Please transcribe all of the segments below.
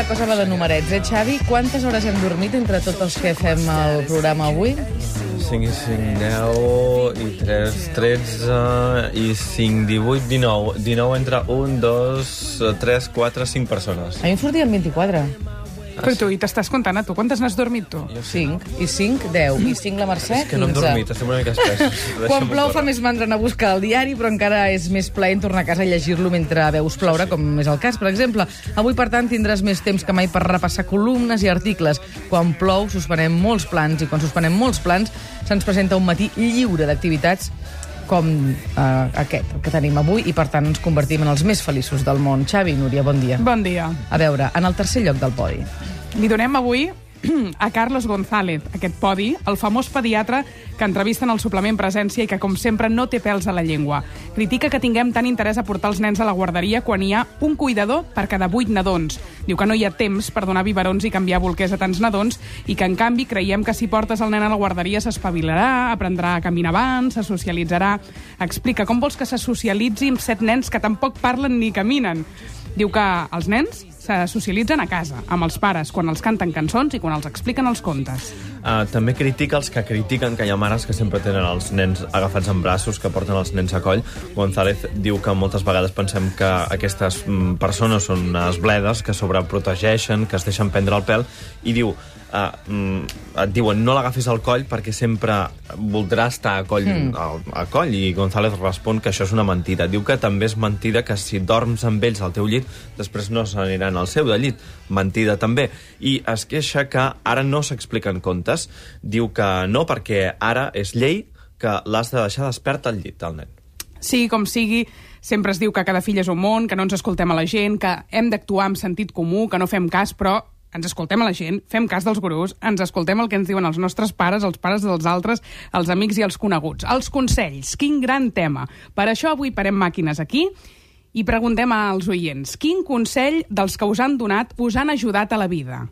la cosa va de numerets, eh, Xavi? Quantes hores hem dormit entre tots els que fem el programa avui? 5 i 5, 10 i 3, 13 i 5, 18, 19. 19 entre 1, 2, 3, 4, 5 persones. A mi em sortien 24. Però tu, i t'estàs comptant a tu? Quantes n'has dormit tu? 5. I 5, 10. I 5 la Mercè, És que no hem 15. dormit, estem una mica espessos. Quan plou fa més mandra anar a buscar el diari, però encara és més plaent tornar a casa i llegir-lo mentre veus ploure, com és el cas, per exemple. Avui, per tant, tindràs més temps que mai per repassar columnes i articles. Quan plou, suspenem molts plans, i quan suspenem molts plans, se'ns presenta un matí lliure d'activitats com eh, aquest, que tenim avui, i per tant ens convertim en els més feliços del món. Xavi, Núria, bon dia. Bon dia. A veure, en el tercer lloc del podi. Li donem avui a Carlos González, aquest podi, el famós pediatre que entrevista en el suplement Presència i que, com sempre, no té pèls a la llengua. Critica que tinguem tant interès a portar els nens a la guarderia quan hi ha un cuidador per cada vuit nadons. Diu que no hi ha temps per donar biberons i canviar bolquers a tants nadons i que, en canvi, creiem que si portes el nen a la guarderia s'espavilarà, aprendrà a caminar abans, se socialitzarà... Explica com vols que se socialitzi amb set nens que tampoc parlen ni caminen. Diu que els nens se socialitzen a casa, amb els pares, quan els canten cançons i quan els expliquen els contes. Uh, també critica els que critiquen que hi ha mares que sempre tenen els nens agafats en braços, que porten els nens a coll. González diu que moltes vegades pensem que aquestes mm, persones són unes bledes, que sobreprotegeixen, que es deixen prendre el pèl, i diu, uh, mm, et diuen no l'agafis al coll perquè sempre voldrà estar a coll, mm. a, a coll, i González respon que això és una mentida. Diu que també és mentida que si dorms amb ells al teu llit, després no s'aniran al seu de llit. Mentida també. I es queixa que ara no s'expliquen contes. Diu que no, perquè ara és llei que l'has de deixar despert al llit, el nen. Sigui com sigui, sempre es diu que cada fill és un món, que no ens escoltem a la gent, que hem d'actuar amb sentit comú, que no fem cas, però ens escoltem a la gent, fem cas dels gurus, ens escoltem el que ens diuen els nostres pares, els pares dels altres, els amics i els coneguts. Els consells, quin gran tema. Per això avui parem màquines aquí i preguntem als oients, quin consell dels que us han donat us han ajudat a la vida?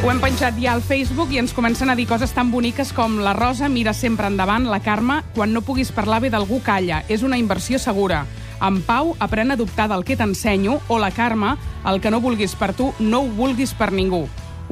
Ho hem penjat ja al Facebook i ens comencen a dir coses tan boniques com la Rosa mira sempre endavant, la Carme, quan no puguis parlar bé d'algú calla, és una inversió segura. En Pau aprèn a dubtar del que t'ensenyo, o la Carme, el que no vulguis per tu, no ho vulguis per ningú.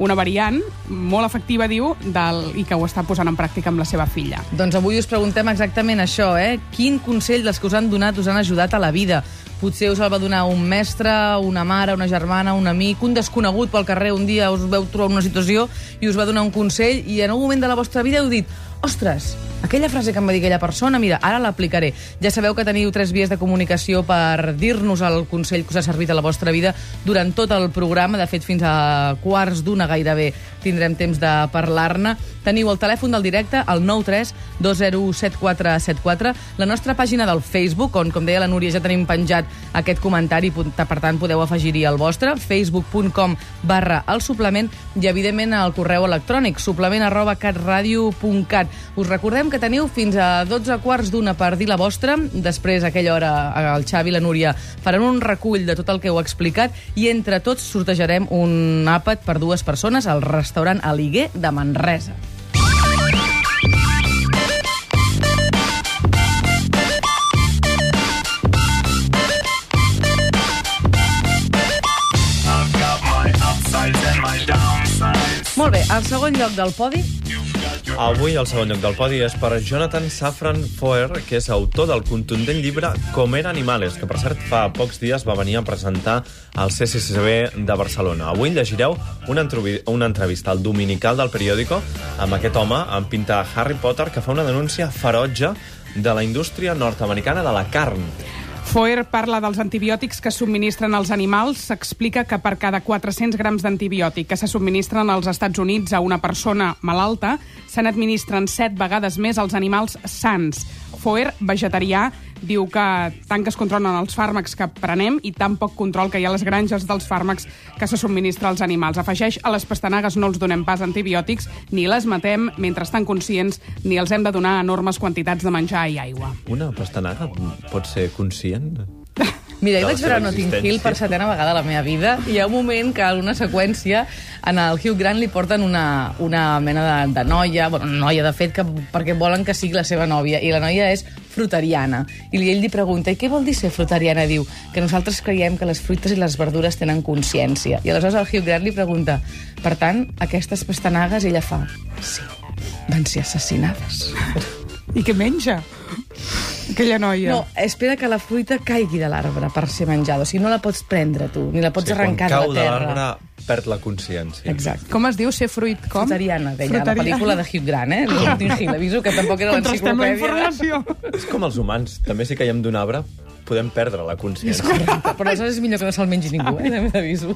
Una variant molt efectiva, diu, del, i que ho està posant en pràctica amb la seva filla. Doncs avui us preguntem exactament això, eh? Quin consell dels que us han donat us han ajudat a la vida? Potser us el va donar un mestre, una mare, una germana, un amic, un desconegut pel carrer. Un dia us veu trobar una situació i us va donar un consell i en un moment de la vostra vida heu dit ostres, aquella frase que em va dir aquella persona, mira, ara l'aplicaré. Ja sabeu que teniu tres vies de comunicació per dir-nos el consell que us ha servit a la vostra vida durant tot el programa. De fet, fins a quarts d'una gairebé tindrem temps de parlar-ne. Teniu el telèfon del directe, el 93 207474, la nostra pàgina del Facebook, on, com deia la Núria, ja tenim penjat aquest comentari, per tant podeu afegir-hi el vostre, facebook.com barra el suplement, i evidentment el correu electrònic, suplement arroba catradio.cat. Us recordem que teniu fins a 12 quarts d'una per dir la vostra, després a aquella hora el Xavi i la Núria faran un recull de tot el que heu explicat i entre tots sortejarem un àpat per dues persones al restaurant Aliguer de Manresa. Molt bé, al segon lloc del podi Avui el segon lloc del podi és per Jonathan Safran Foer, que és autor del contundent llibre Comer Animales, que per cert fa pocs dies va venir a presentar al CCCB de Barcelona. Avui llegireu una, una entrevista al Dominical del periòdico amb aquest home, amb pinta Harry Potter, que fa una denúncia ferotge de la indústria nord-americana de la carn. Foer parla dels antibiòtics que subministren als animals. S'explica que per cada 400 grams d'antibiòtic que se subministren als Estats Units a una persona malalta, se n'administren 7 vegades més als animals sants. Foer, vegetarià, diu que tant que es controlen els fàrmacs que prenem i tan poc control que hi ha a les granges dels fàrmacs que se subministra als animals. Afegeix, a les pastanagues no els donem pas antibiòtics, ni les matem mentre estan conscients, ni els hem de donar enormes quantitats de menjar i aigua. Una pastanaga pot ser conscient? Mira, jo vaig veure Notting Hill per setena vegada a la meva vida i hi ha un moment que en una seqüència en el Hugh Grant li porten una, una mena de, de noia, bueno, noia de fet, que, perquè volen que sigui la seva nòvia, i la noia és frutariana. I ell li pregunta, i què vol dir ser frutariana? Diu que nosaltres creiem que les fruites i les verdures tenen consciència. I aleshores el Hugh Grant li pregunta, per tant, aquestes pastanagues, ella fa, sí, van ser assassinades. I què menja? Aquella noia. No, espera que la fruita caigui de l'arbre per ser menjada. O sigui, no la pots prendre tu, ni la pots Sí, quan arrencar cau de de la terra. l'arbre, perd la consciència. Exacte. Com es diu ser fruit? Com? Frutariana, deia, Frutariana. la pel·lícula de Hugh Grant, eh? Notting Hill, aviso que tampoc era Contrastem la l'enciclopèdia. informació. És com els humans. També si caiem d'un arbre, podem perdre la consciència. Correcte, però aleshores és millor que no se'l mengi ningú, eh? També t'aviso.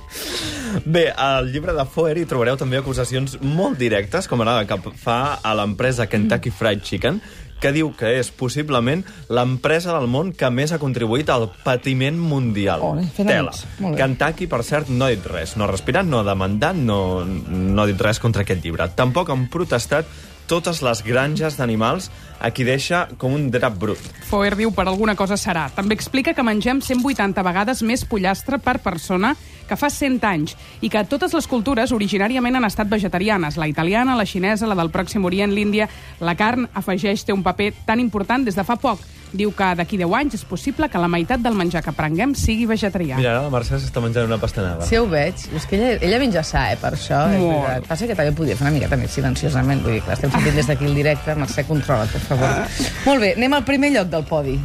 Bé, al llibre de Foer hi trobareu també acusacions molt directes, com ara la que fa a l'empresa Kentucky Fried Chicken, que diu que és possiblement l'empresa del món que més ha contribuït al patiment mundial. Fent Tela. Kentucky, per cert, no ha dit res. No ha respirat, no ha demandat, no, no ha dit res contra aquest llibre. Tampoc han protestat totes les granges d'animals a qui deixa com un drap brut. Foer diu per alguna cosa serà. També explica que mengem 180 vegades més pollastre per persona que fa 100 anys i que totes les cultures originàriament han estat vegetarianes. La italiana, la xinesa, la del Pròxim Orient, l'Índia... La carn, afegeix, té un paper tan important des de fa poc. Diu que d'aquí 10 anys és possible que la meitat del menjar que prenguem sigui vegetarià. Mira, ara la Mercè s'està menjant una pastanaga. Sí, ho veig. És que ella, ella menja sa, eh, per això. Molt. Passa que també podria fer una miqueta més silenciosament. Vull dir, clar, estem sentint des d'aquí el directe. Mercè, controla't, per favor. Molt bé, anem al primer lloc del podi.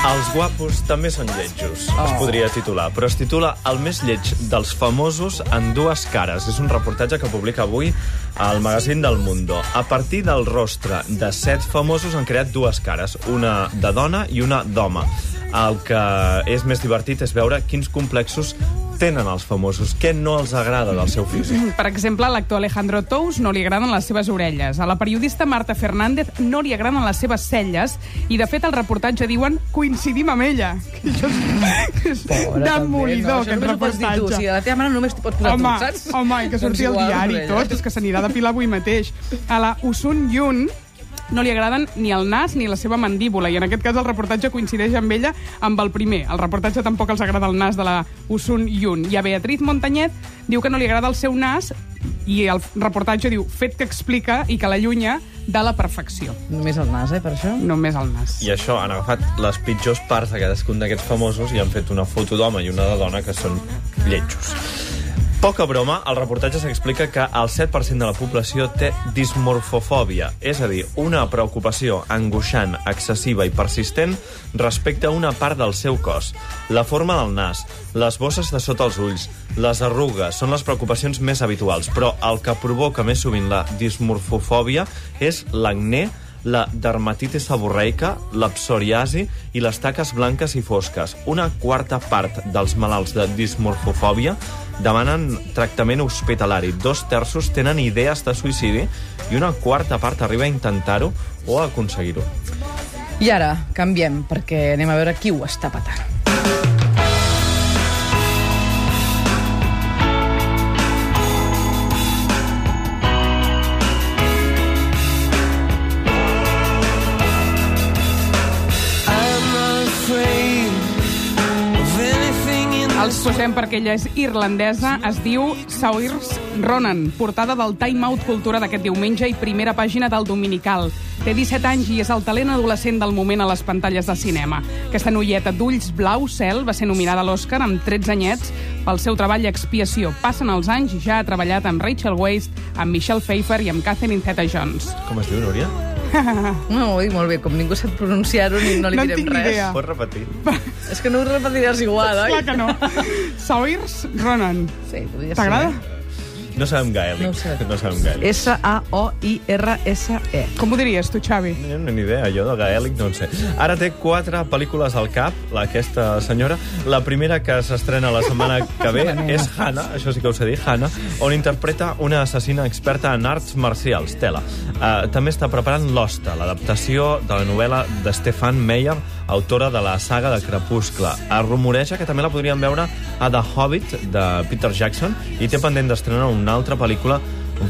Els guapos també són lletjos, oh. es podria titular, però es titula El més lleig dels famosos en dues cares. És un reportatge que publica avui al magazín del Mundo. A partir del rostre de set famosos han creat dues cares, una de dona i una d'home. El que és més divertit és veure quins complexos tenen els famosos, què no els agrada del seu físic. Per exemple, a l'actor Alejandro Tous no li agraden les seves orelles. A la periodista Marta Fernández no li agraden les seves celles i, de fet, al reportatge diuen coincidim amb ella. Que això és, és demolidor, no, aquest això només ho pots dir tu. O reportatge. sigui, a la teva mare només t'hi pots posar Home, tu, saps? home, i que surti Doncs al igual, diari i tot, és que s'anirà a depilar avui mateix. A la Usun Yun no li agraden ni el nas ni la seva mandíbula, i en aquest cas el reportatge coincideix amb ella amb el primer. El reportatge tampoc els agrada el nas de la Usun Yun. I a Beatriz Montanyet diu que no li agrada el seu nas i el reportatge diu fet que explica i que l'allunya de la perfecció. Només el nas, eh, per això? Només el nas. I això, han agafat les pitjors parts de cadascun d'aquests famosos i han fet una foto d'home i una de dona que són lletjos. Poca broma, al reportatge s'explica que el 7% de la població té dismorfofòbia, és a dir, una preocupació angoixant, excessiva i persistent respecte a una part del seu cos. La forma del nas, les bosses de sota els ulls, les arrugues són les preocupacions més habituals, però el que provoca més sovint la dismorfofòbia és l'acné, la dermatitis seborreica, la psoriasi i les taques blanques i fosques. Una quarta part dels malalts de dismorfofòbia demanen tractament hospitalari. Dos terços tenen idees de suïcidi i una quarta part arriba a intentar-ho o a aconseguir-ho. I ara, canviem, perquè anem a veure qui ho està patant. Posem perquè ella és irlandesa, es diu Saoirse Ronan, portada del Time Out Cultura d'aquest diumenge i primera pàgina del Dominical. Té 17 anys i és el talent adolescent del moment a les pantalles de cinema. Aquesta noieta d'ulls blau cel va ser nominada a l'Oscar amb 13 anyets pel seu treball Expiació. Passen els anys i ja ha treballat amb Rachel Weisz, amb Michelle Pfeiffer i amb Catherine Zeta-Jones. Com es diu, Núria? No, oi, molt bé, com ningú sap pronunciar-ho ni no li No direm res. idea. Pots repetir? És que no ho repetiràs igual, oi? Clar que no. Saoirse Ronan. Sí, podria ser. T'agrada? No sabem gaèlic. No ho sé. No sabem gaèlic. S-A-O-I-R-S-E. Com ho diries tu, Xavi? No, no, ni idea, jo de gaèlic no en sé. Ara té quatre pel·lícules al cap, la, aquesta senyora. La primera que s'estrena la setmana que ve és Hannah, això sí que ho sé dir, Hannah, on interpreta una assassina experta en arts marcials, tela. Uh, també està preparant L'Hosta, l'adaptació de la novel·la de Stefan Meyer, autora de la saga de Crepuscle. Es rumoreja que també la podríem veure a The Hobbit, de Peter Jackson, i té pendent d'estrenar una altra pel·lícula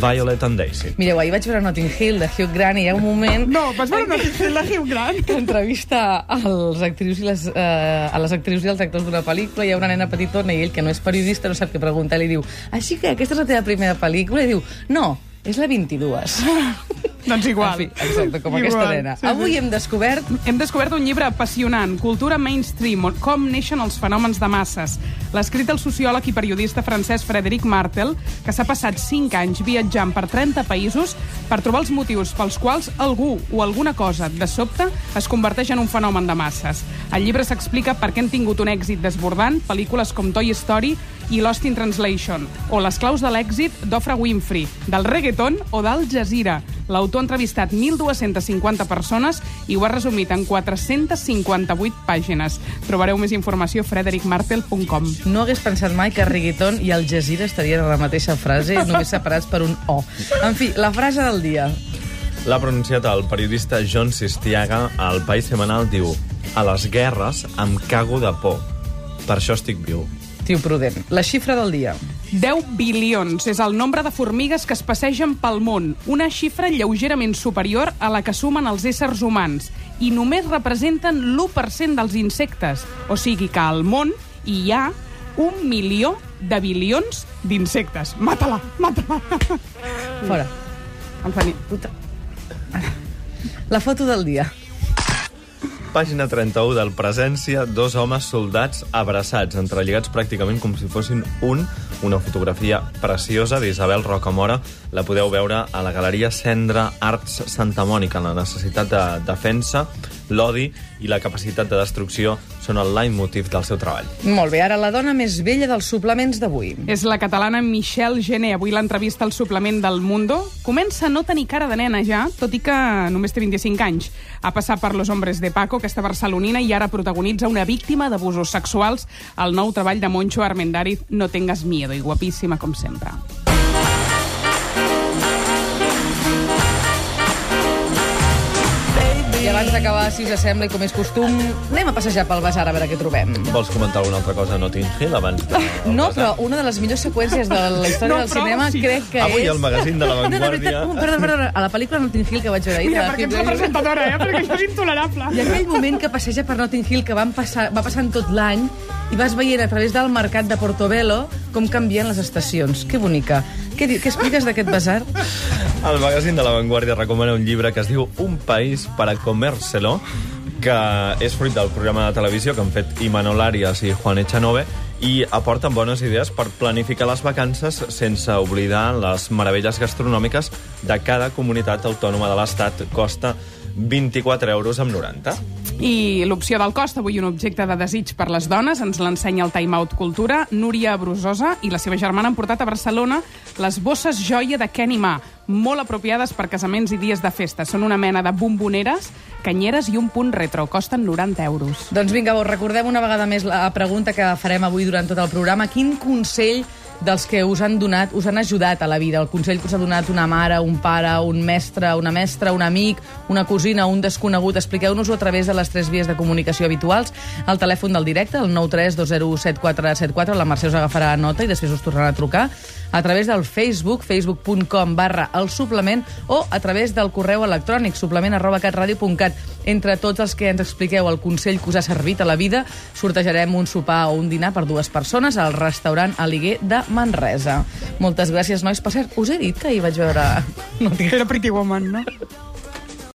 Violet and Daisy. Mireu, ahir vaig veure Notting Hill de Hugh Grant i hi ha un moment No, vas veure una la Hugh Grant? que entrevista als actrius i les, eh, a les actrius i els actors d'una pel·lícula hi ha una nena petitona i ell, que no és periodista, no sap què preguntar, li diu així que aquesta és la teva primera pel·lícula? I diu, no, és la 22. Doncs igual. En fi, exacte, com Igual, aquesta nena. sí, sí. Avui hem descobert Hem descobert un llibre apassionant, Cultura Mainstream, on com neixen els fenòmens de masses. L'ha escrit el sociòleg i periodista francès Frédéric Martel, que s'ha passat 5 anys viatjant per 30 països per trobar els motius pels quals algú o alguna cosa, de sobte, es converteix en un fenomen de masses. Al llibre s'explica per què han tingut un èxit desbordant pel·lícules com Toy Story i Lost in Translation, o les claus de l'èxit d'Ofra Winfrey, del reggaeton o d'Al Jazeera. L'autor ha entrevistat 1.250 persones i ho ha resumit en 458 pàgines. Trobareu més informació a fredericmartel.com. no hagués pensat mai que Reggaeton i el Jazeera estarien a la mateixa frase, només separats per un O. En fi, la frase del dia. L'ha pronunciat el periodista John Sistiaga al País Semanal, diu A les guerres em cago de por. Per això estic viu. Tio prudent. La xifra del dia. 10 bilions és el nombre de formigues que es passegen pel món, una xifra lleugerament superior a la que sumen els éssers humans, i només representen l'1% dels insectes. O sigui que al món hi ha un milió de bilions d'insectes. Mata-la, mata-la. Fora. Enfani, Puta. La foto del dia. Pàgina 31 del Presència, dos homes soldats abraçats, entrelligats pràcticament com si fossin un, una fotografia preciosa d'Isabel Rocamora. La podeu veure a la Galeria Cendra Arts Santa Mònica. La necessitat de defensa, l'odi i la capacitat de destrucció són el leitmotiv del seu treball. Molt bé, ara la dona més vella dels suplements d'avui. És la catalana Michelle Gené. Avui l'entrevista al suplement del Mundo. Comença a no tenir cara de nena ja, tot i que només té 25 anys. Ha passat per Los Hombres de Paco, aquesta barcelonina, i ara protagonitza una víctima d'abusos sexuals al nou treball de Moncho Armendariz, No tengas miedo, i guapíssima com sempre. Abans d'acabar, si us sembla, i com és costum, anem a passejar pel basar a veure què trobem. Vols comentar alguna altra cosa a Notting Hill abans de... No, però una de les millors seqüències de la història No, del cinema sí. crec que Avui és... al magazín de La No, de Vanguardia... perdona, perdona, a la pel·lícula Notting Hill que vaig veure ahir... Mira, de perquè ets la presentadora, eh? Perquè això és intolerable. I aquell moment que passeja per Notting Hill, que van passar, va passant tot l'any, i vas veient a través del mercat de Portobello com canvien les estacions. Que bonica. Què, què expliques d'aquest basar? El magazín de La Vanguardia recomana un llibre que es diu Un país para comérselo, que és fruit del programa de televisió que han fet Imanol Arias i Juan Echanove i aporten bones idees per planificar les vacances sense oblidar les meravelles gastronòmiques de cada comunitat autònoma de l'Estat. Costa 24 euros amb 90. I l'opció del cost, avui un objecte de desig per les dones, ens l'ensenya el Time Out Cultura. Núria Brusosa i la seva germana han portat a Barcelona les bosses joia de Kenny Ma, molt apropiades per casaments i dies de festa. Són una mena de bomboneres, canyeres i un punt retro. Costen 90 euros. Doncs vinga, us recordem una vegada més la pregunta que farem avui durant tot el programa. Quin consell dels que us han donat, us han ajudat a la vida? El consell que us ha donat una mare, un pare, un mestre, una mestra, un amic, una cosina, un desconegut. Expliqueu-nos-ho a través de les tres vies de comunicació habituals. El telèfon del directe, el 932017474. La Mercè us agafarà nota i després us tornarà a trucar. A través del Facebook, facebook.com barra el suplement, o a través del correu electrònic suplement arroba catradio.cat. Entre tots els que ens expliqueu el consell que us ha servit a la vida, sortejarem un sopar o un dinar per dues persones al restaurant Aliguer de Manresa. Moltes gràcies, nois. Per cert, us he dit que ahir vaig veure... No. Era Pretty Woman, no?